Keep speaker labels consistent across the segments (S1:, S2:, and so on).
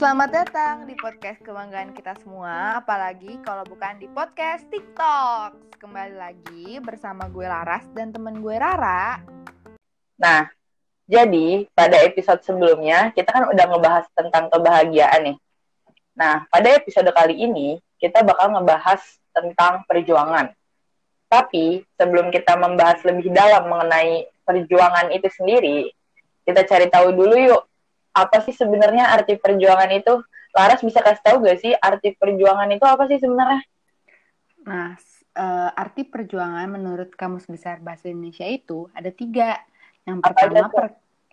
S1: Selamat datang di podcast kebanggaan kita semua, apalagi kalau bukan di podcast TikTok. Kembali lagi bersama gue Laras dan temen gue Rara.
S2: Nah, jadi pada episode sebelumnya kita kan udah ngebahas tentang kebahagiaan nih. Nah, pada episode kali ini kita bakal ngebahas tentang perjuangan. Tapi sebelum kita membahas lebih dalam mengenai perjuangan itu sendiri, kita cari tahu dulu yuk apa sih sebenarnya arti perjuangan itu? Laras bisa kasih tahu gak sih arti perjuangan itu apa sih sebenarnya?
S1: Nah, uh, arti perjuangan menurut Kamus Besar Bahasa Indonesia itu ada tiga. Yang pertama, per,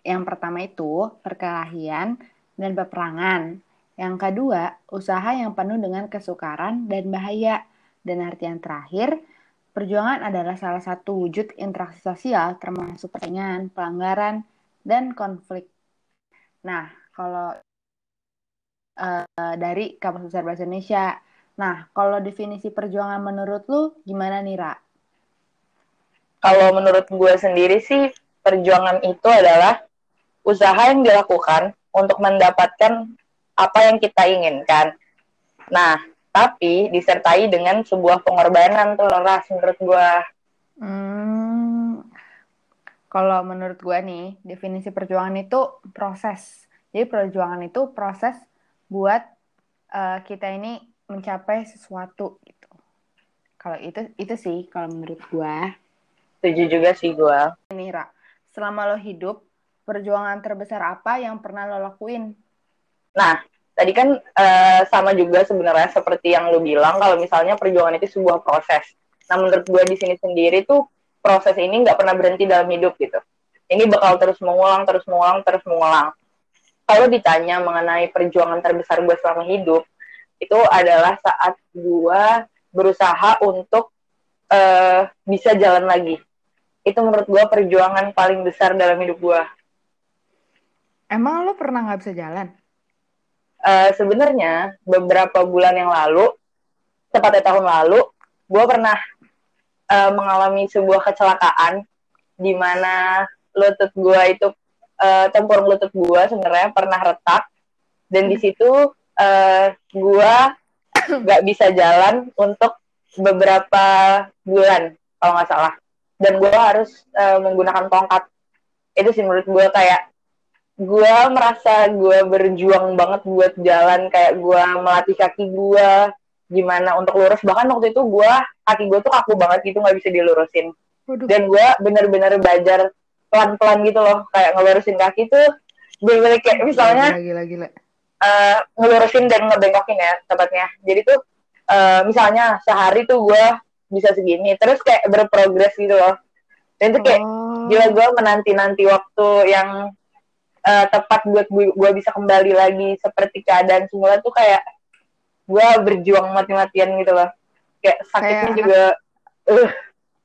S1: yang pertama itu perkelahian dan peperangan. Yang kedua, usaha yang penuh dengan kesukaran dan bahaya. Dan arti yang terakhir, perjuangan adalah salah satu wujud interaksi sosial termasuk pertanyaan, pelanggaran, dan konflik Nah, kalau uh, dari Kamus Besar Bahasa Indonesia. Nah, kalau definisi perjuangan menurut lu gimana nih, Ra?
S2: Kalau menurut gue sendiri sih, perjuangan itu adalah usaha yang dilakukan untuk mendapatkan apa yang kita inginkan. Nah, tapi disertai dengan sebuah pengorbanan tuh, Ras, menurut gue.
S1: Hmm, kalau menurut gue nih, definisi perjuangan itu proses. Jadi perjuangan itu proses buat uh, kita ini mencapai sesuatu gitu. Kalau itu itu sih kalau menurut gue.
S2: Setuju juga sih gue.
S1: Ini Ra, selama lo hidup, perjuangan terbesar apa yang pernah lo lakuin?
S2: Nah, tadi kan uh, sama juga sebenarnya seperti yang lo bilang kalau misalnya perjuangan itu sebuah proses. Nah, menurut gue di sini sendiri tuh proses ini nggak pernah berhenti dalam hidup gitu. Ini bakal terus mengulang, terus mengulang, terus mengulang. Kalau ditanya mengenai perjuangan terbesar gue selama hidup, itu adalah saat gue berusaha untuk uh, bisa jalan lagi. Itu menurut gue perjuangan paling besar dalam hidup gue.
S1: Emang lo pernah nggak bisa jalan?
S2: Uh, Sebenarnya beberapa bulan yang lalu, tepatnya tahun lalu, gue pernah uh, mengalami sebuah kecelakaan di mana lutut gue itu uh, tempurung lutut gue sebenarnya pernah retak. Dan di situ uh, gue nggak bisa jalan untuk beberapa bulan kalau nggak salah. Dan gue harus uh, menggunakan tongkat. Itu sih menurut gue kayak gue merasa gue berjuang banget buat jalan kayak gue melatih kaki gue gimana untuk lurus. Bahkan waktu itu gue kaki gue tuh kaku banget gitu nggak bisa dilurusin Waduh. dan gue bener-bener belajar pelan-pelan gitu loh kayak ngelurusin kaki tuh bener-bener kayak misalnya gila, gila, gila. Uh, ngelurusin dan ngebengokin ya tepatnya jadi tuh uh, misalnya sehari tuh gue bisa segini terus kayak berprogres gitu loh dan itu kayak oh. gila gue menanti-nanti waktu yang uh, tepat buat gue bisa kembali lagi seperti keadaan semula tuh kayak gue berjuang mati-matian gitu loh kayak sakitnya kayak juga uh,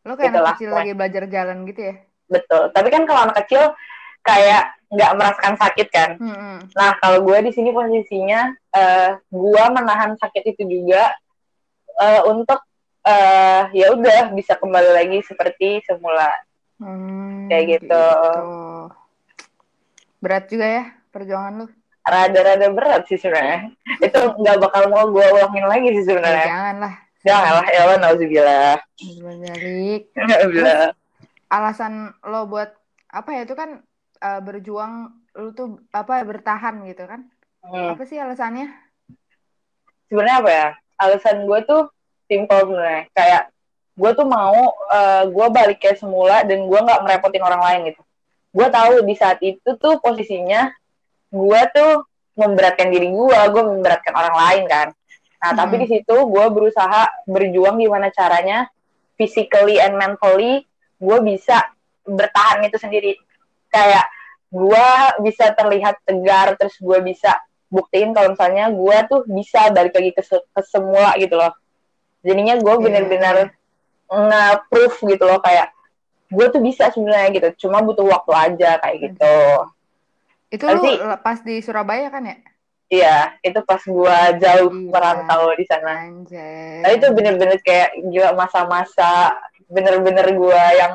S1: lo kayak gitu anak kecil lagi belajar jalan gitu ya
S2: betul tapi kan kalau anak kecil kayak nggak merasakan sakit kan hmm. nah kalau gue di sini posisinya uh, gue menahan sakit itu juga uh, untuk uh, ya udah bisa kembali lagi seperti semula hmm, kayak gitu. gitu
S1: berat juga ya perjuangan lu
S2: rada-rada berat sih sebenarnya. itu nggak bakal mau gue ulangin lagi sih sebenarnya.
S1: Ya, jangan lah.
S2: Jangan lah, ya Allah, nauzubillah.
S1: Terus, alasan lo buat apa ya itu kan uh, berjuang lu tuh apa bertahan gitu kan? Hmm. Apa sih alasannya?
S2: Sebenarnya apa ya? Alasan gue tuh simpel sebenarnya. Kayak gue tuh mau uh, gue balik kayak semula dan gue nggak merepotin orang lain gitu. Gue tahu di saat itu tuh posisinya gue tuh memberatkan diri gue, gue memberatkan orang lain kan. Nah, hmm. tapi di situ gue berusaha berjuang gimana caranya physically and mentally gue bisa bertahan itu sendiri. Kayak gue bisa terlihat tegar, terus gue bisa buktiin kalau misalnya gue tuh bisa balik lagi ke, ke semua gitu loh. Jadinya gue yeah. bener-bener nge-proof gitu loh kayak gue tuh bisa sebenarnya gitu, cuma butuh waktu aja kayak gitu.
S1: Itu lu pas di Surabaya kan ya?
S2: Iya, itu pas gua jauh iya. merantau di sana. Anjay. Nah, itu bener-bener kayak gila masa-masa bener-bener gua yang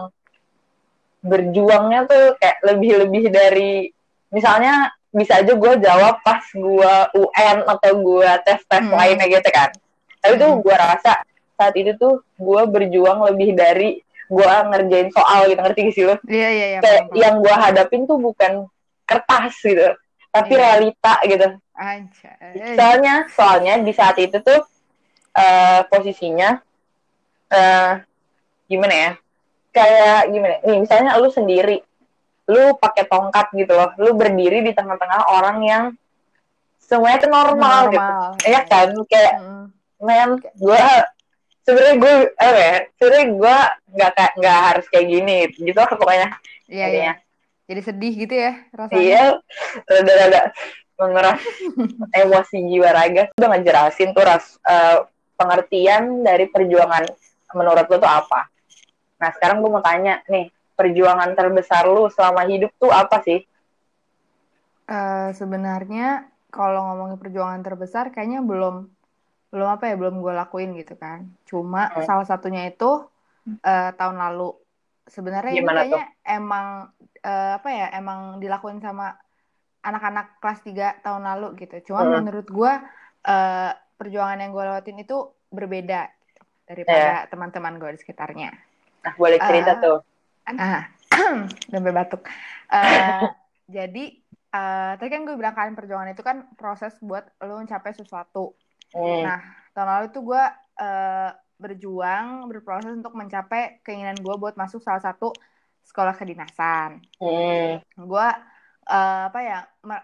S2: berjuangnya tuh kayak lebih-lebih dari misalnya bisa aja gue jawab pas gue UN atau gue tes tes hmm. lainnya gitu kan tapi hmm. tuh gue rasa saat itu tuh gue berjuang lebih dari gue ngerjain soal gitu ngerti gak sih lo?
S1: Iya iya iya.
S2: Kayak yang gue hadapin tuh bukan kertas gitu, tapi iya. realita gitu.
S1: Aja.
S2: Soalnya soalnya di saat itu tuh uh, posisinya uh, gimana ya? Kayak gimana? Nih misalnya lu sendiri, lu pakai tongkat gitu loh, lu berdiri di tengah-tengah orang yang semuanya tuh normal, gitu. normal. gitu. Iya kan? Kayak hmm. men, gue sebenarnya gue apa ya sebenarnya gue nggak nggak harus kayak gini gitu lah pokoknya
S1: iya iya jadi sedih gitu ya rasanya.
S2: Iya rada-rada mengeras emosi jiwa raga. Udah ngejelasin tuh ras uh, pengertian dari perjuangan menurut lo tuh apa. Nah sekarang gue mau tanya nih perjuangan terbesar lu selama hidup tuh apa sih?
S1: Uh, sebenarnya kalau ngomongin perjuangan terbesar kayaknya belum belum apa ya belum gue lakuin gitu kan. Cuma hmm. salah satunya itu uh, tahun lalu sebenarnya ini kayaknya tuh? emang uh, apa ya emang dilakuin sama anak-anak kelas 3 tahun lalu gitu cuma hmm. menurut gue uh, perjuangan yang gue lewatin itu berbeda gitu, daripada yeah. teman-teman gue di sekitarnya
S2: nah boleh cerita uh, tuh
S1: ah sampai batuk uh, jadi uh, tadi kan gue bilang kalian perjuangan itu kan proses buat lo mencapai sesuatu Hmm. Nah, tahun lalu itu gue uh, berjuang, berproses untuk mencapai keinginan gue buat masuk salah satu sekolah kedinasan. Hmm. Gue uh, apa ya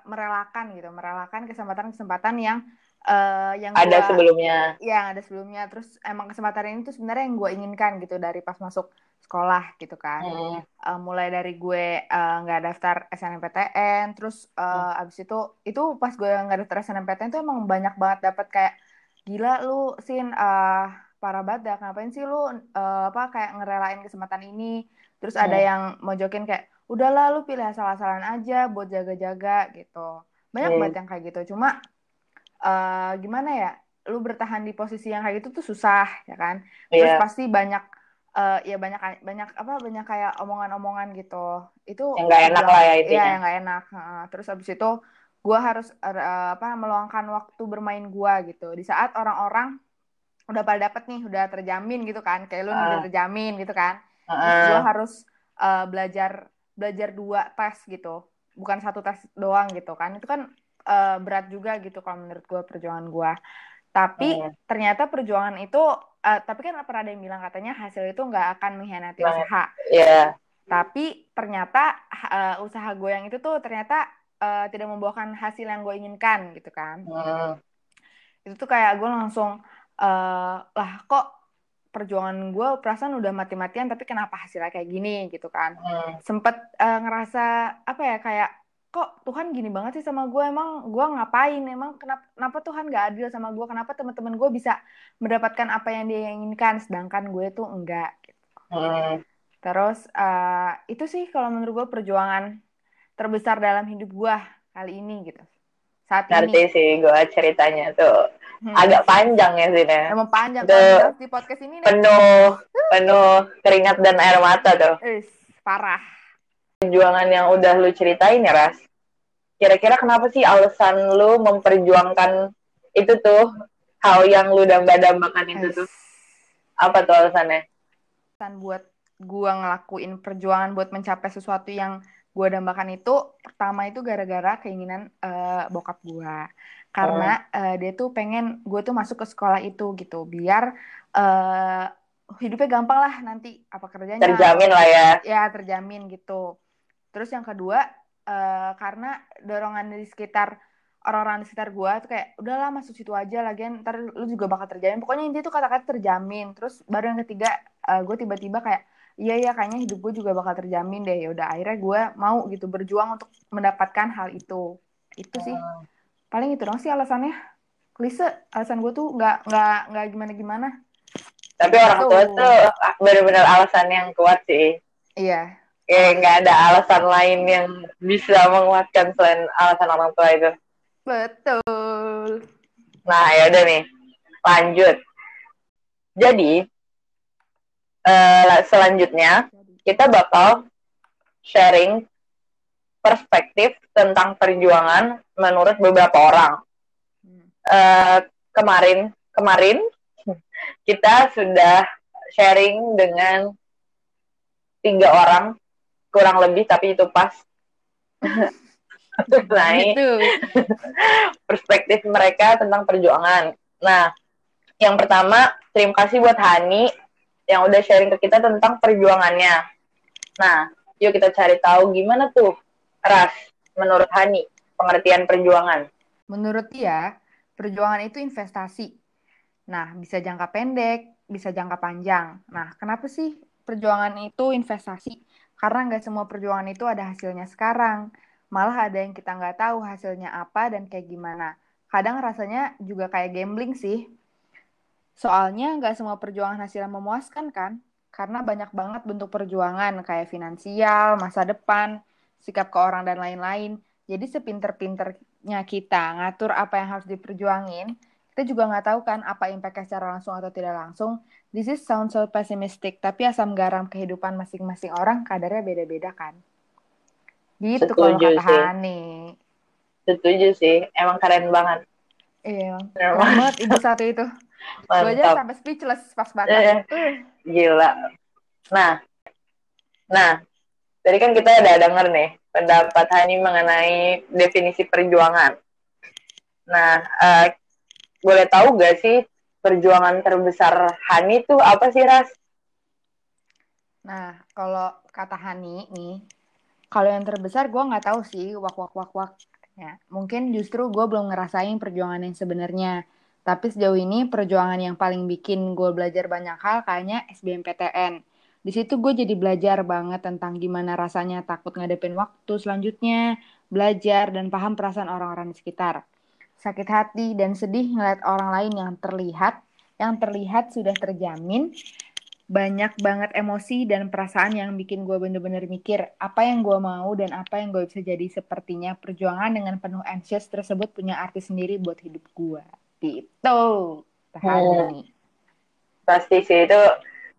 S1: merelakan gitu, merelakan kesempatan-kesempatan yang uh, yang
S2: ada gua, sebelumnya.
S1: Yang ada sebelumnya. Terus emang kesempatan ini tuh sebenarnya yang gue inginkan gitu dari pas masuk sekolah gitu kan. Hmm. Uh, mulai dari gue nggak uh, daftar SNMPTN, terus uh, hmm. abis itu itu pas gue nggak daftar SNMPTN tuh emang banyak banget dapat kayak gila lu sin uh, parah banget dah. Ngapain sih lu uh, apa kayak ngerelain kesempatan ini? Terus hmm. ada yang mojokin kayak udahlah lu pilih asal-asalan aja buat jaga-jaga gitu. Banyak hmm. banget yang kayak gitu. Cuma uh, gimana ya lu bertahan di posisi yang kayak gitu tuh susah ya kan? Terus yeah. pasti banyak uh, ya banyak banyak apa banyak kayak omongan-omongan gitu. Itu
S2: yang gak enak lah ya itu
S1: ya yang gak enak uh, terus abis itu gue harus uh, apa meluangkan waktu bermain gue gitu. Di saat orang-orang udah pada dapet nih udah terjamin gitu kan kayak lu uh. udah terjamin gitu kan uh. gue harus uh, belajar belajar dua tes gitu bukan satu tes doang gitu kan itu kan uh, berat juga gitu kalau menurut gue perjuangan gue tapi uh. ternyata perjuangan itu uh, tapi kan pernah ada yang bilang katanya hasil itu nggak akan mengkhianati nah, usaha.
S2: Yeah.
S1: Tapi ternyata uh, usaha gue yang itu tuh ternyata uh, tidak membuahkan hasil yang gue inginkan gitu kan. Uh. Itu tuh kayak gue langsung uh, lah kok perjuangan gue perasaan udah mati-matian tapi kenapa hasilnya kayak gini gitu kan. Uh. Sempet uh, ngerasa apa ya kayak kok Tuhan gini banget sih sama gue emang gue ngapain emang kenapa, kenapa Tuhan gak adil sama gue kenapa teman-teman gue bisa mendapatkan apa yang dia inginkan sedangkan gue tuh enggak gitu. hmm. terus uh, itu sih kalau menurut gue perjuangan terbesar dalam hidup gue kali ini gitu
S2: saat nanti ini. sih gue ceritanya tuh hmm. agak panjang ya sih
S1: emang panjang kan di podcast ini
S2: penuh penuh keringat dan air mata tuh.
S1: Is, parah.
S2: Perjuangan yang udah lu ceritain ya Ras? Kira-kira kenapa sih alasan lu memperjuangkan itu tuh? Hal yang lu damba-dambakan itu tuh? Apa tuh alasannya?
S1: Alasan buat gua ngelakuin perjuangan buat mencapai sesuatu yang gua dambakan itu pertama itu gara-gara keinginan uh, bokap gua karena oh. uh, dia tuh pengen gue tuh masuk ke sekolah itu gitu biar uh, hidupnya gampang lah nanti apa kerjanya.
S2: Terjamin lah ya.
S1: Ya terjamin gitu. Terus yang kedua uh, karena dorongan di sekitar orang-orang di sekitar gue tuh kayak udahlah masuk situ aja lagian ntar lu juga bakal terjamin. Pokoknya intinya tuh kata-kata terjamin. Terus baru yang ketiga uh, gue tiba-tiba kayak iya iya kayaknya hidup gue juga bakal terjamin deh. Ya udah akhirnya gue mau gitu berjuang untuk mendapatkan hal itu. Itu sih. Hmm. Paling itu dong sih alasannya klise alasan gue tuh nggak nggak nggak gimana gimana
S2: tapi orang tua tuh benar-benar alasan yang kuat sih
S1: iya
S2: kayak nggak ada alasan lain yang bisa menguatkan selain alasan orang tua itu.
S1: Betul.
S2: Nah, ya udah nih. Lanjut. Jadi uh, selanjutnya kita bakal sharing perspektif tentang perjuangan menurut beberapa orang. Uh, kemarin kemarin kita sudah sharing dengan tiga orang kurang lebih tapi itu pas naik gitu. perspektif mereka tentang perjuangan. Nah, yang pertama terima kasih buat Hani yang udah sharing ke kita tentang perjuangannya. Nah, yuk kita cari tahu gimana tuh Ras menurut Hani pengertian perjuangan.
S1: Menurut dia, perjuangan itu investasi. Nah, bisa jangka pendek, bisa jangka panjang. Nah, kenapa sih perjuangan itu investasi? Karena nggak semua perjuangan itu ada hasilnya sekarang. Malah ada yang kita nggak tahu hasilnya apa dan kayak gimana. Kadang rasanya juga kayak gambling sih. Soalnya nggak semua perjuangan hasilnya memuaskan kan? Karena banyak banget bentuk perjuangan kayak finansial, masa depan, sikap ke orang dan lain-lain. Jadi sepinter-pinternya kita ngatur apa yang harus diperjuangin, kita juga nggak tahu kan apa impactnya secara langsung atau tidak langsung. This is sound so pessimistic, tapi asam garam kehidupan masing-masing orang kadarnya beda-beda kan. Gitu kalau kata Hani.
S2: Setuju sih, emang keren banget.
S1: Iya, keren banget ibu satu itu. Gue aja sampai speechless pas banget. Eh.
S2: Gila. Nah, nah, tadi kan kita udah denger nih pendapat Hani mengenai definisi perjuangan. Nah, uh, boleh tahu gak sih perjuangan terbesar Hani itu apa sih, Ras?
S1: Nah, kalau kata Hani nih, kalau yang terbesar gue nggak tahu sih, wak wak wak wak. Ya, mungkin justru gue belum ngerasain perjuangan yang sebenarnya. Tapi sejauh ini perjuangan yang paling bikin gue belajar banyak hal kayaknya SBMPTN. Di situ gue jadi belajar banget tentang gimana rasanya takut ngadepin waktu selanjutnya, belajar dan paham perasaan orang-orang di sekitar. Sakit hati dan sedih ngeliat orang lain yang terlihat, yang terlihat sudah terjamin, banyak banget emosi dan perasaan yang bikin gue bener-bener mikir apa yang gue mau dan apa yang gue bisa jadi sepertinya perjuangan dengan penuh anxious tersebut punya arti sendiri buat hidup gue gitu
S2: hmm. pasti sih itu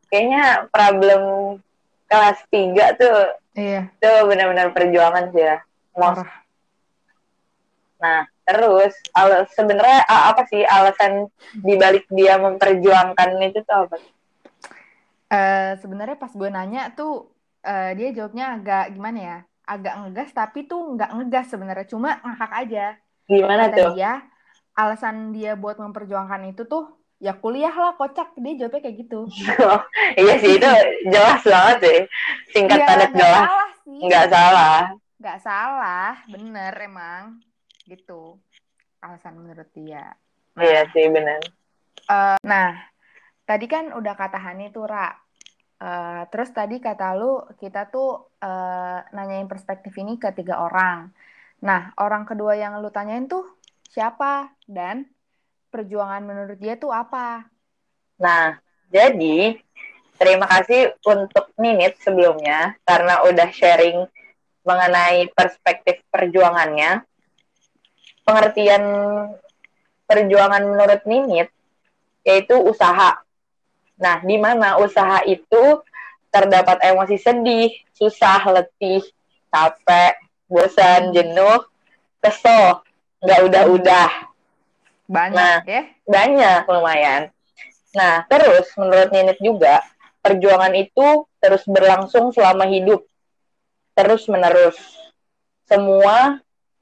S2: kayaknya problem kelas tiga tuh iya. itu benar-benar perjuangan sih ya Most. nah terus al sebenarnya apa sih alasan dibalik dia memperjuangkan itu tuh apa
S1: uh, sebenarnya pas gue nanya tuh uh, dia jawabnya agak gimana ya agak ngegas tapi tuh nggak ngegas sebenarnya cuma ngakak aja
S2: gimana Kata tuh dia
S1: alasan dia buat memperjuangkan itu tuh ya kuliah lah kocak. Dia jawabnya kayak gitu.
S2: Oh, iya sih itu jelas banget sih. Singkat ya, padat jelas. salah sih. nggak salah.
S1: Nggak salah. Bener emang. Gitu. Alasan menurut dia.
S2: Iya sih bener.
S1: uh, nah tadi kan udah kata Hani tuh Ra. Uh, terus tadi kata lu kita tuh uh, nanyain perspektif ini ke tiga orang. Nah orang kedua yang lu tanyain tuh siapa? Dan perjuangan menurut dia tuh apa?
S2: Nah, jadi terima kasih untuk Ninit sebelumnya karena udah sharing mengenai perspektif perjuangannya. Pengertian perjuangan menurut Ninit yaitu usaha. Nah, di mana usaha itu terdapat emosi sedih, susah, letih, capek, bosan, jenuh, kesel, nggak udah-udah.
S1: Banyak nah, ya?
S2: Banyak lumayan. Nah, terus menurut Ninit juga, perjuangan itu terus berlangsung selama hidup. Terus menerus. Semua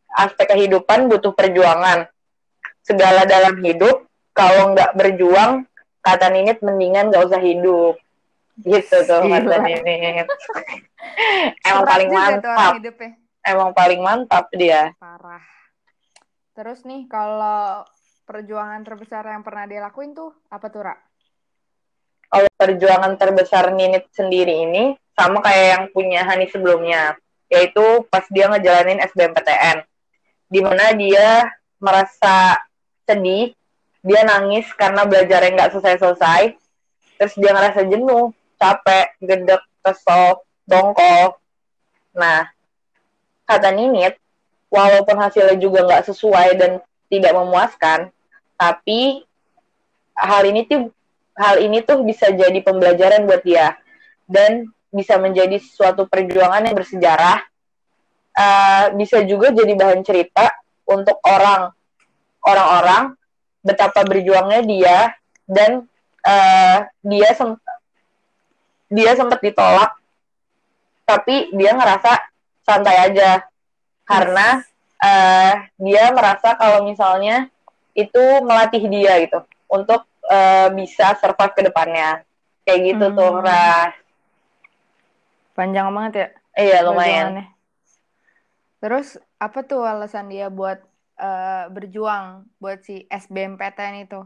S2: aspek kehidupan butuh perjuangan. Segala dalam hidup, kalau nggak berjuang, kata Ninit mendingan nggak usah hidup. Gitu tuh kata Ninit. Emang paling mantap. Emang paling mantap dia.
S1: Parah. Terus nih kalau perjuangan terbesar yang pernah dia lakuin tuh apa tuh, Ra?
S2: Kalau perjuangan terbesar Ninit sendiri ini sama kayak yang punya Hani sebelumnya, yaitu pas dia ngejalanin SBMPTN. Di mana dia merasa sedih, dia nangis karena belajarnya nggak selesai-selesai, terus dia ngerasa jenuh, capek, gedek, kesel, dongkol. Nah, kata Ninit, walaupun hasilnya juga nggak sesuai dan tidak memuaskan, tapi hal ini tuh hal ini tuh bisa jadi pembelajaran buat dia dan bisa menjadi suatu perjuangan yang bersejarah. Uh, bisa juga jadi bahan cerita untuk orang orang-orang betapa berjuangnya dia dan uh, dia sem dia sempat ditolak tapi dia ngerasa santai aja karena uh, dia merasa kalau misalnya itu melatih dia gitu untuk uh, bisa survive ke depannya. Kayak gitu hmm. tuh Ras.
S1: Panjang banget ya?
S2: Iya lumayan.
S1: Terus apa tuh alasan dia buat uh, berjuang buat si SBMPTN itu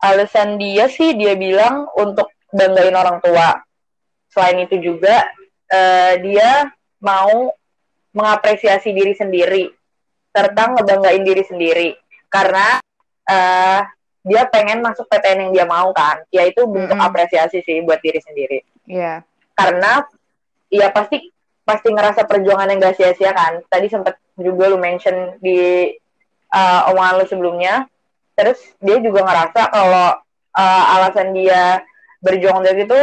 S2: alasan dia sih dia bilang untuk banggain orang tua. Selain itu juga uh, dia mau mengapresiasi diri sendiri serta ngebanggain diri sendiri. Karena uh, dia pengen masuk PTN yang dia mau kan. Ya itu bentuk mm -hmm. apresiasi sih buat diri sendiri.
S1: Iya. Yeah.
S2: karena ya pasti pasti ngerasa perjuangan yang gak sia-sia kan. Tadi sempat juga lu mention di uh, omongan lu sebelumnya. Terus dia juga ngerasa kalau uh, alasan dia berjuang dari itu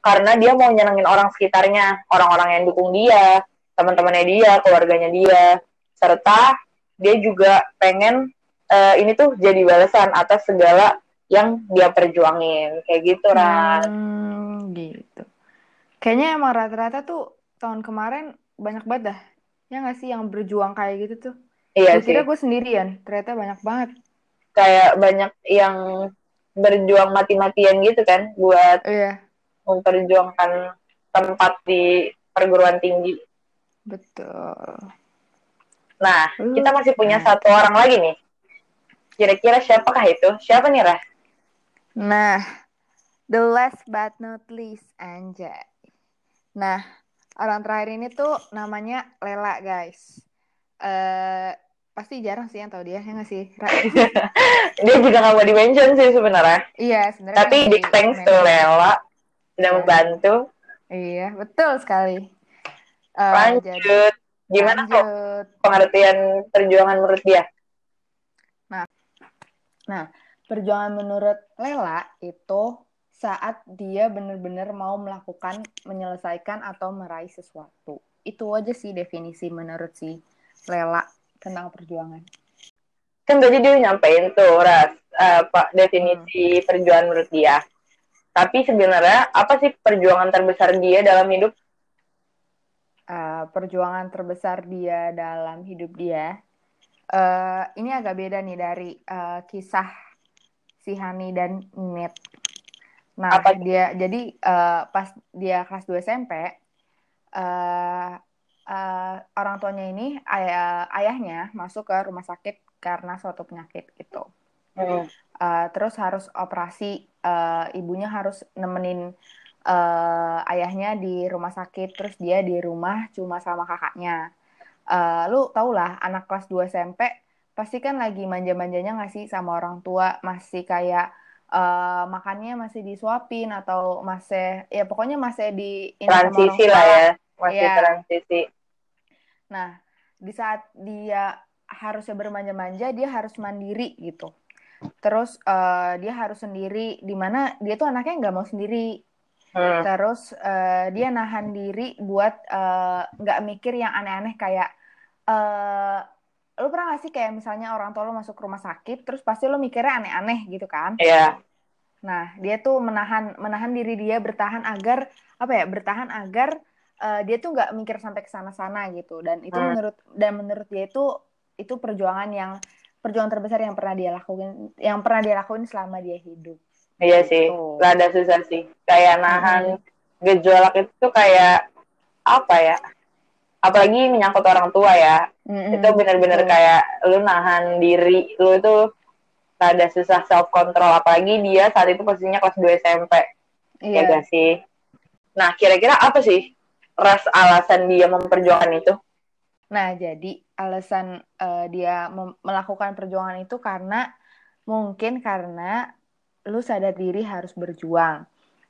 S2: karena dia mau nyenengin orang sekitarnya orang-orang yang dukung dia teman-temannya dia keluarganya dia. Serta dia juga pengen uh, ini tuh jadi balasan atas segala yang dia perjuangin. Kayak gitu Ran
S1: hmm, gitu. Kayaknya emang rata-rata tuh tahun kemarin banyak banget dah. Ya nggak sih yang berjuang kayak gitu tuh?
S2: Iya gue kira
S1: gue sendirian. Ternyata banyak banget.
S2: Kayak banyak yang berjuang mati-matian gitu kan buat
S1: iya.
S2: memperjuangkan tempat di perguruan tinggi.
S1: Betul.
S2: Nah, uh, kita masih punya satu orang lagi nih. Kira-kira siapakah itu? Siapa nih, Rah?
S1: Nah, the last but not least, Anjay. Nah, orang terakhir ini tuh namanya Lela, guys. Uh, pasti jarang sih yang tahu dia ya nggak sih
S2: dia juga nggak mau di mention sih sebenarnya
S1: iya sebenarnya
S2: tapi big thanks to Lela sudah iya. membantu
S1: iya betul sekali
S2: uh, lanjut jadi, gimana lanjut. kok pengertian perjuangan menurut dia
S1: nah nah perjuangan menurut Lela itu saat dia benar-benar mau melakukan menyelesaikan atau meraih sesuatu itu aja sih definisi menurut si Lela tentang perjuangan?
S2: Kan tadi dia nyampein tuh, Ras, uh, Pak, definisi hmm. perjuangan menurut dia. Tapi sebenarnya apa sih perjuangan terbesar dia dalam hidup?
S1: Uh, perjuangan terbesar dia dalam hidup dia, uh, ini agak beda nih dari uh, kisah si Hani dan Net. Nah, apa? dia jadi uh, pas dia kelas 2 SMP, uh, uh, orang tuanya ini ayah ayahnya masuk ke rumah sakit karena suatu penyakit gitu. Hmm. Uh, terus harus operasi, uh, ibunya harus nemenin uh, ayahnya di rumah sakit, terus dia di rumah cuma sama kakaknya. Uh, lu tau lah, anak kelas 2 SMP pasti kan lagi manja-manjanya nggak sih sama orang tua, masih kayak uh, makannya masih disuapin atau masih ya pokoknya masih di
S2: transisi lah ya masih ya. transisi
S1: Nah, di saat dia harusnya bermanja-manja, dia harus mandiri gitu. Terus uh, dia harus sendiri, di mana dia tuh anaknya nggak mau sendiri. Hmm. Terus uh, dia nahan diri buat eh, nggak uh, mikir yang aneh-aneh kayak uh, lu pernah gak sih kayak misalnya orang tua lu masuk rumah sakit terus pasti lu mikirnya aneh-aneh gitu kan?
S2: Iya. Yeah.
S1: Nah, dia tuh menahan menahan diri dia bertahan agar apa ya? Bertahan agar uh, dia tuh nggak mikir sampai ke sana-sana gitu dan itu hmm. menurut dan menurut dia itu itu perjuangan yang perjuangan terbesar yang pernah dia lakuin yang pernah dia lakuin selama dia hidup
S2: iya gitu. sih rada susah sih kayak nahan hmm. gejolak itu kayak apa ya apalagi menyangkut orang tua ya hmm itu benar-benar hmm. kayak lu nahan diri lu itu rada susah self control apalagi dia saat itu posisinya kelas 2 SMP iya ya gak sih nah kira-kira apa sih ras alasan dia memperjuangkan itu?
S1: Nah, jadi alasan uh, dia melakukan perjuangan itu karena mungkin karena lu sadar diri harus berjuang.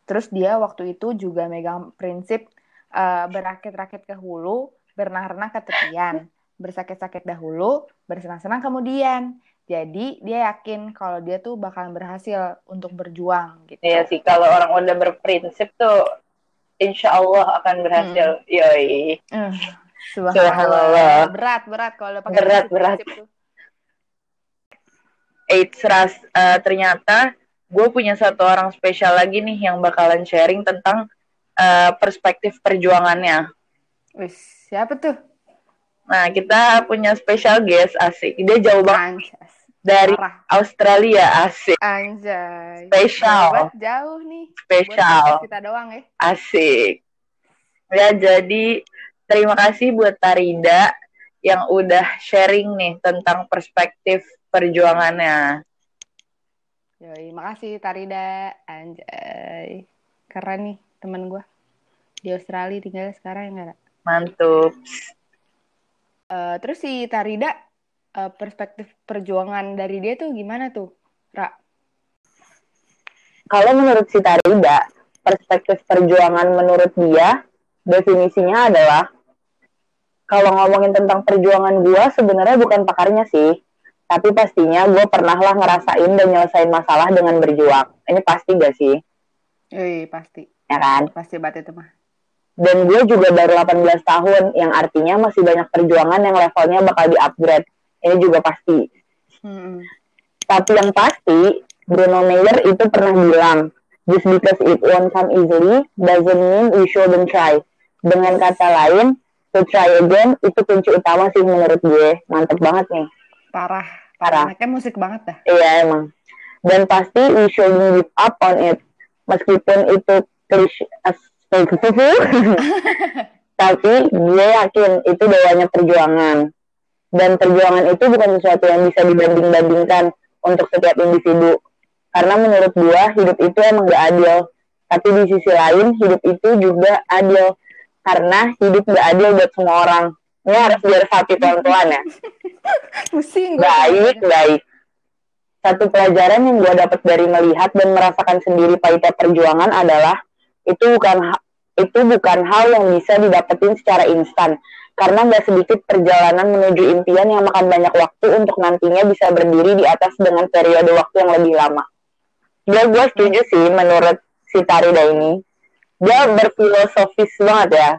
S1: Terus dia waktu itu juga megang prinsip uh, berakit-rakit ke hulu, bernah-renah ke tepian, bersakit-sakit dahulu, bersenang-senang kemudian. Jadi dia yakin kalau dia tuh bakalan berhasil untuk berjuang gitu.
S2: Iya sih, kalau orang udah berprinsip tuh insya Allah akan berhasil. Hmm. Yoi.
S1: Uh,
S2: Subhanallah.
S1: Berat, berat kalau pakai
S2: Berat, berat. Eits, Ras, uh, ternyata gue punya satu orang spesial lagi nih yang bakalan sharing tentang uh, perspektif perjuangannya.
S1: Wih, siapa tuh?
S2: Nah, kita punya spesial guest asik. Dia jauh banget dari Parah. Australia asik.
S1: Anjay.
S2: Spesial.
S1: Jauh nih.
S2: Spesial.
S1: kita doang ya.
S2: Asik. Ya, jadi terima kasih buat Tarida yang udah sharing nih tentang perspektif perjuangannya.
S1: Yoi, makasih Tarida. Anjay. Keren nih temen gue. Di Australia tinggal sekarang ya enggak?
S2: Mantul.
S1: Uh, terus si Tarida uh, perspektif perjuangan dari dia tuh gimana tuh, Ra?
S2: Kalau menurut si Tarida, perspektif perjuangan menurut dia definisinya adalah kalau ngomongin tentang perjuangan gue sebenarnya bukan pakarnya sih tapi pastinya gue pernah lah ngerasain dan nyelesain masalah dengan berjuang. Ini pasti gak sih?
S1: Iya, pasti.
S2: Ya kan?
S1: Pasti banget itu mah.
S2: Dan gue juga baru 18 tahun, yang artinya masih banyak perjuangan yang levelnya bakal di-upgrade. Ini juga pasti. Hmm. Tapi yang pasti, Bruno Mayer itu pernah bilang, just because it won't come easily, doesn't mean we shouldn't try. Dengan kata lain, to try again, itu kunci utama sih menurut gue. Mantep banget nih
S1: parah parah kayak musik banget dah.
S2: Iya emang. Dan pasti we should give up on it. Meskipun itu klise tapi gue yakin itu dewanya perjuangan. Dan perjuangan itu bukan sesuatu yang bisa dibanding-bandingkan untuk setiap individu. Karena menurut gue hidup itu emang gak adil. Tapi di sisi lain hidup itu juga adil. Karena hidup gak adil buat semua orang ini harus biar sapi pelan-pelan ya
S1: pusing
S2: baik baik satu pelajaran yang gue dapat dari melihat dan merasakan sendiri pahitnya perjuangan adalah itu bukan itu bukan hal yang bisa didapetin secara instan karena nggak sedikit perjalanan menuju impian yang makan banyak waktu untuk nantinya bisa berdiri di atas dengan periode waktu yang lebih lama. Dia gue setuju sih menurut si Tarida ini. Dia berfilosofis banget ya.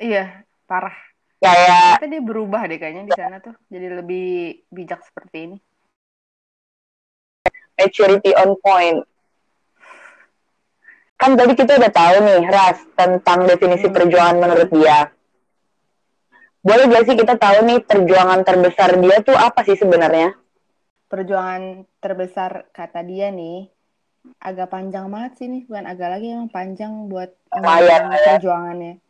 S1: Iya, parah
S2: kayak
S1: dia berubah deh kayaknya di sana tuh. Jadi lebih bijak seperti ini.
S2: Maturity on point. Kan tadi kita udah tahu nih ras tentang definisi hmm. perjuangan menurut dia. Boleh gak sih kita tahu nih perjuangan terbesar dia tuh apa sih sebenarnya?
S1: Perjuangan terbesar kata dia nih agak panjang banget sih nih. Bukan agak lagi emang panjang buat perjuangannya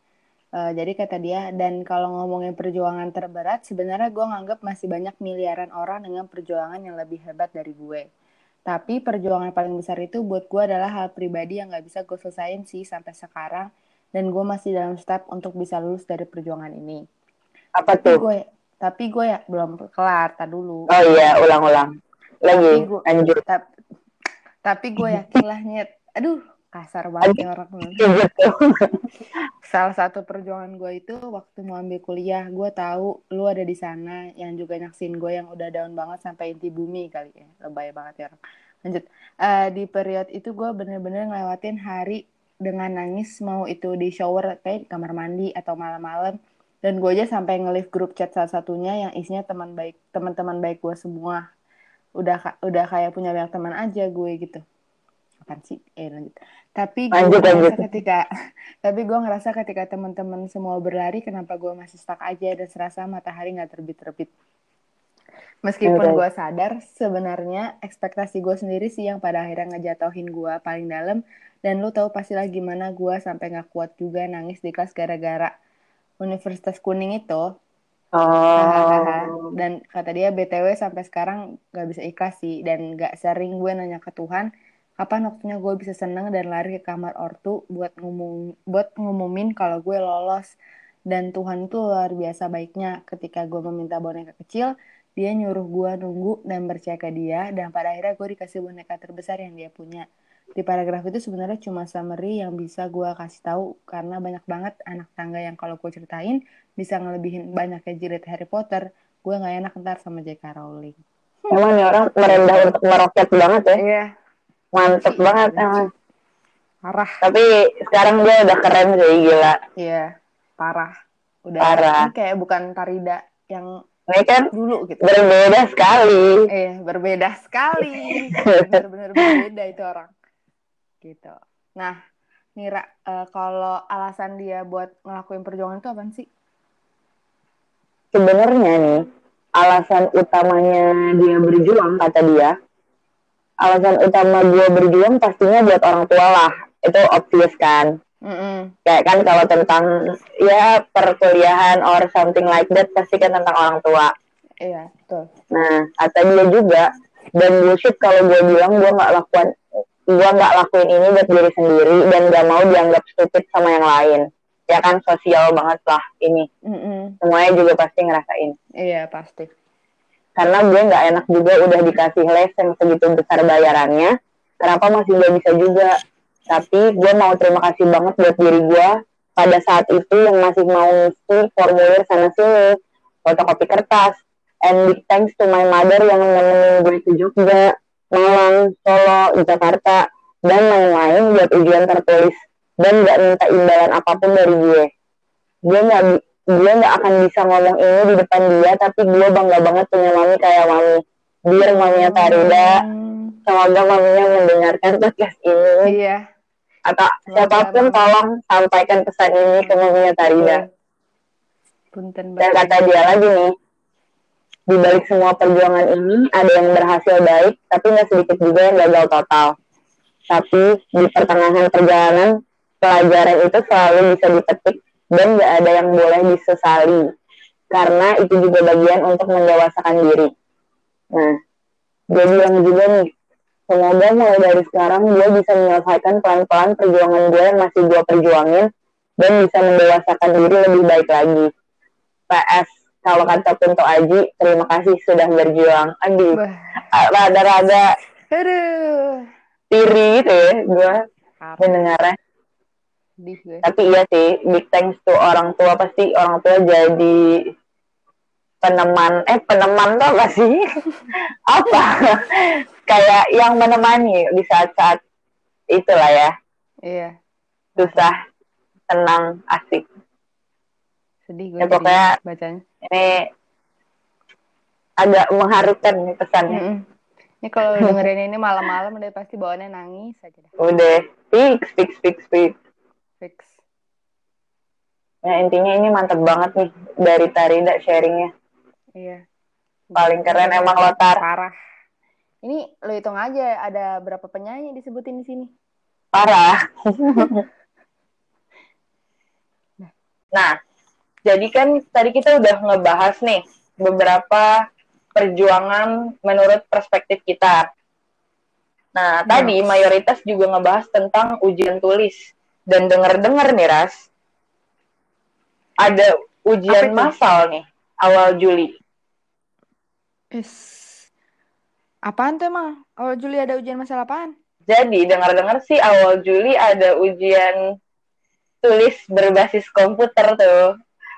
S1: Uh, jadi kata dia, dan kalau ngomongin perjuangan terberat, sebenarnya gue nganggap masih banyak miliaran orang dengan perjuangan yang lebih hebat dari gue. Tapi perjuangan paling besar itu buat gue adalah hal pribadi yang gak bisa gue selesain sih sampai sekarang. Dan gue masih dalam step untuk bisa lulus dari perjuangan ini.
S2: Apa tuh?
S1: Tapi gue, tapi gue ya belum kelar, tak dulu.
S2: Oh iya, ulang-ulang. Lagi, gue, lanjut.
S1: Tapi, tapi gue yakin lah, Nyet. Aduh, kasar banget ya orang salah satu perjuangan gue itu waktu mau ambil kuliah gue tahu lu ada di sana yang juga nyaksin gue yang udah down banget sampai inti bumi kali ya. Lebay banget ya orang. Lanjut. Uh, di periode itu gue bener-bener ngelewatin hari dengan nangis mau itu di shower kayak di kamar mandi atau malam-malam. Dan gue aja sampai nge grup chat salah satunya yang isinya teman baik teman-teman baik gue semua. Udah udah kayak punya banyak teman aja gue gitu kapan sih eh lanjut. Tapi gue lanjut. ketika tapi gue ngerasa ketika teman-teman semua berlari kenapa gue masih stuck aja dan serasa matahari nggak terbit-terbit? Meskipun gue sadar sebenarnya ekspektasi gue sendiri sih yang pada akhirnya ngejatohin gue paling dalam. Dan lu tahu pastilah gimana gue sampai nggak kuat juga nangis di kelas gara-gara Universitas Kuning itu.
S2: Oh.
S1: Dan kata dia BTW sampai sekarang gak bisa ikhlas sih. Dan gak sering gue nanya ke Tuhan kapan waktunya gue bisa seneng dan lari ke kamar ortu buat ngomong buat ngumumin kalau gue lolos. Dan Tuhan itu luar biasa baiknya. Ketika gue meminta boneka kecil dia nyuruh gue nunggu dan percaya ke dia. Dan pada akhirnya gue dikasih boneka terbesar yang dia punya. Di paragraf itu sebenarnya cuma summary yang bisa gue kasih tahu. Karena banyak banget anak tangga yang kalau gue ceritain bisa ngelebihin banyaknya jilid Harry Potter. Gue nggak enak ntar sama J.K. Rowling.
S2: Emang nih orang merendah untuk meroket banget ya.
S1: Iya
S2: mantep iya, banget emang
S1: parah
S2: tapi sekarang dia udah keren sih gila
S1: iya parah Udah
S2: Parah.
S1: kayak bukan Tarida yang
S2: Ini kan
S1: dulu gitu.
S2: berbeda sekali.
S1: Eh, berbeda sekali. Bener-bener berbeda itu orang. Gitu. Nah, Nira, eh, kalau alasan dia buat ngelakuin perjuangan itu apa sih?
S2: Sebenarnya nih, alasan utamanya dia berjuang, kata dia, alasan utama dia berjuang pastinya buat orang tua lah. Itu obvious kan.
S1: Mm-mm.
S2: Kayak kan kalau tentang ya perkuliahan or something like that pasti kan tentang orang tua.
S1: Iya, betul.
S2: Nah, kata dia juga dan bullshit kalau gue bilang gue nggak lakukan gue nggak lakuin ini buat diri sendiri dan gak mau dianggap stupid sama yang lain. Ya kan sosial banget lah ini.
S1: Mm-mm.
S2: Semuanya juga pasti ngerasain.
S1: Iya, pasti.
S2: Karena gue nggak enak juga udah dikasih les yang segitu besar bayarannya. Kenapa masih nggak bisa juga? Tapi gue mau terima kasih banget buat diri gue pada saat itu yang masih mau ngisi formulir sana sini, fotokopi kertas, and big thanks to my mother yang nemenin gue ke Jogja, Malang, Solo, Jakarta, dan lain-lain buat ujian tertulis dan gak minta imbalan apa pun dari gue. Gue gak, bi- gue gak akan bisa ngomong ini di depan dia, tapi gue bangga banget punya mami kayak mami. Dear maminya Tarida,
S1: Hmm,
S2: semoga maminya mendengarkan podcast ini.
S1: Iya.
S2: Atau
S1: Semoga
S2: siapa pun
S1: mami-
S2: tolong sampaikan pesan ini ke maminya Tarida.
S1: Punten
S2: Dan kata dia lagi nih, di balik semua perjuangan ini ada yang berhasil baik, tapi nggak sedikit juga yang gagal total. Tapi di pertengahan perjalanan, pelajaran itu selalu bisa dipetik dan nggak ada yang boleh disesali. Karena itu juga bagian untuk mendewasakan diri. Nah, dia bilang juga nih, semoga mulai dari sekarang gue bisa menyelesaikan pelan-pelan perjuangan gue yang masih gue perjuangin dan bisa mendewasakan diri lebih baik lagi. PS kalau kata Kunto Aji terima kasih sudah berjuang aduh
S1: Bah,
S2: rada-rada
S1: aduh.
S2: tiri gitu ya gue mendengarnya
S1: Sedih gue.
S2: tapi iya sih big thanks to orang tua pasti orang tua jadi peneman eh peneman tuh apa sih apa kayak yang menemani di saat-saat itulah ya
S1: Iya.
S2: susah tenang asik
S1: Sedih gue
S2: Ya, pokoknya-
S1: bacanya.
S2: ini agak mengharukan nih pesannya
S1: Mm-mm. Ini kalau dengerin ini malam-malam udah pasti bawaannya nangis aja dah.
S2: udah fix fix fix fix
S1: Fix.
S2: Ya intinya ini mantep banget nih dari Tarida sharingnya.
S1: Iya.
S2: Paling keren emang lo, Tar.
S1: Parah. Ini lo hitung aja ada berapa penyanyi disebutin di sini.
S2: Parah. nah, jadi kan tadi kita udah ngebahas nih beberapa perjuangan menurut perspektif kita. Nah, tadi mayoritas juga ngebahas tentang ujian tulis. Dan denger-denger nih, Ras, ada ujian massal nih, awal Juli.
S1: Is. Apaan tuh emang? Oh Juli ada ujian masalah apaan?
S2: Jadi dengar-dengar sih awal Juli ada ujian tulis berbasis komputer tuh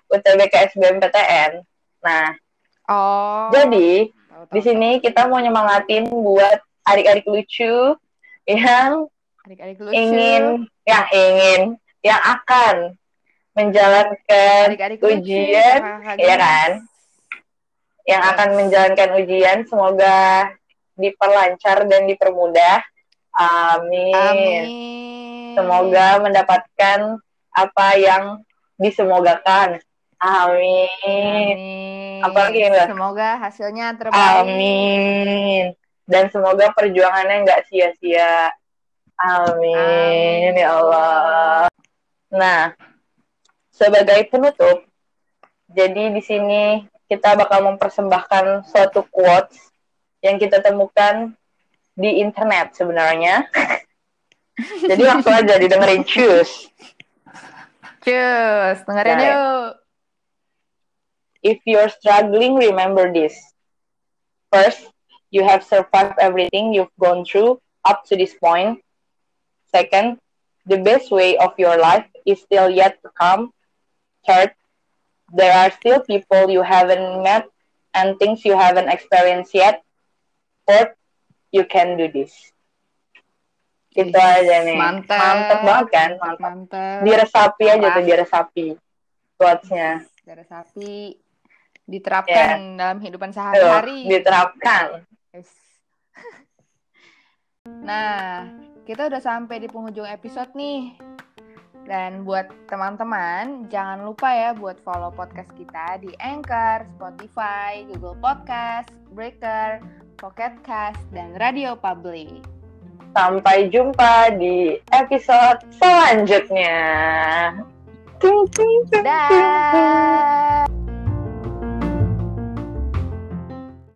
S2: UTBK SBMPTN. Nah,
S1: Oh.
S2: jadi di sini kita mau nyemangatin buat adik-adik lucu yang.
S1: Adik-adik lucu.
S2: ingin yang ingin yang akan menjalankan
S1: adik-adik lucu.
S2: ujian,
S1: kakak-kakak
S2: iya
S1: gemes.
S2: kan? yang akan menjalankan ujian semoga diperlancar dan dipermudah. Amin.
S1: Amin.
S2: Semoga mendapatkan apa yang disemogakan. Amin.
S1: Amin.
S2: Apalagi Mbak?
S1: Semoga hasilnya terbaik.
S2: Amin. Dan semoga perjuangannya nggak sia-sia. Amin.
S1: Amin.
S2: Ya Allah. Nah, sebagai penutup, jadi di sini kita bakal mempersembahkan suatu quotes yang kita temukan di internet sebenarnya. jadi langsung aja didengerin choose.
S1: Cus, dengerin
S2: Nah,
S1: yuk.
S2: If you're struggling, remember this. First, you have survived everything you've gone through up to this point. Second, the best way of your life is still yet to come. Third, there are still people you haven't met and things you haven't experienced yet. Fourth, you can do this.
S1: Ih,
S2: aja nih.
S1: Mantap.
S2: Mantep banget kan? Mantap.
S1: Mantap.
S2: Diresapi aja tuh, diresapi. Quotes-nya.
S1: darah sapi diterapkan yeah. dalam kehidupan sehari-hari.
S2: Diterapkan. Yes.
S1: nah, kita udah sampai di penghujung episode nih. Dan buat teman-teman, jangan lupa ya buat follow podcast kita di Anchor, Spotify, Google Podcast, Breaker, Pocket Cast, dan Radio Public.
S2: Sampai jumpa di episode selanjutnya.
S1: Dah.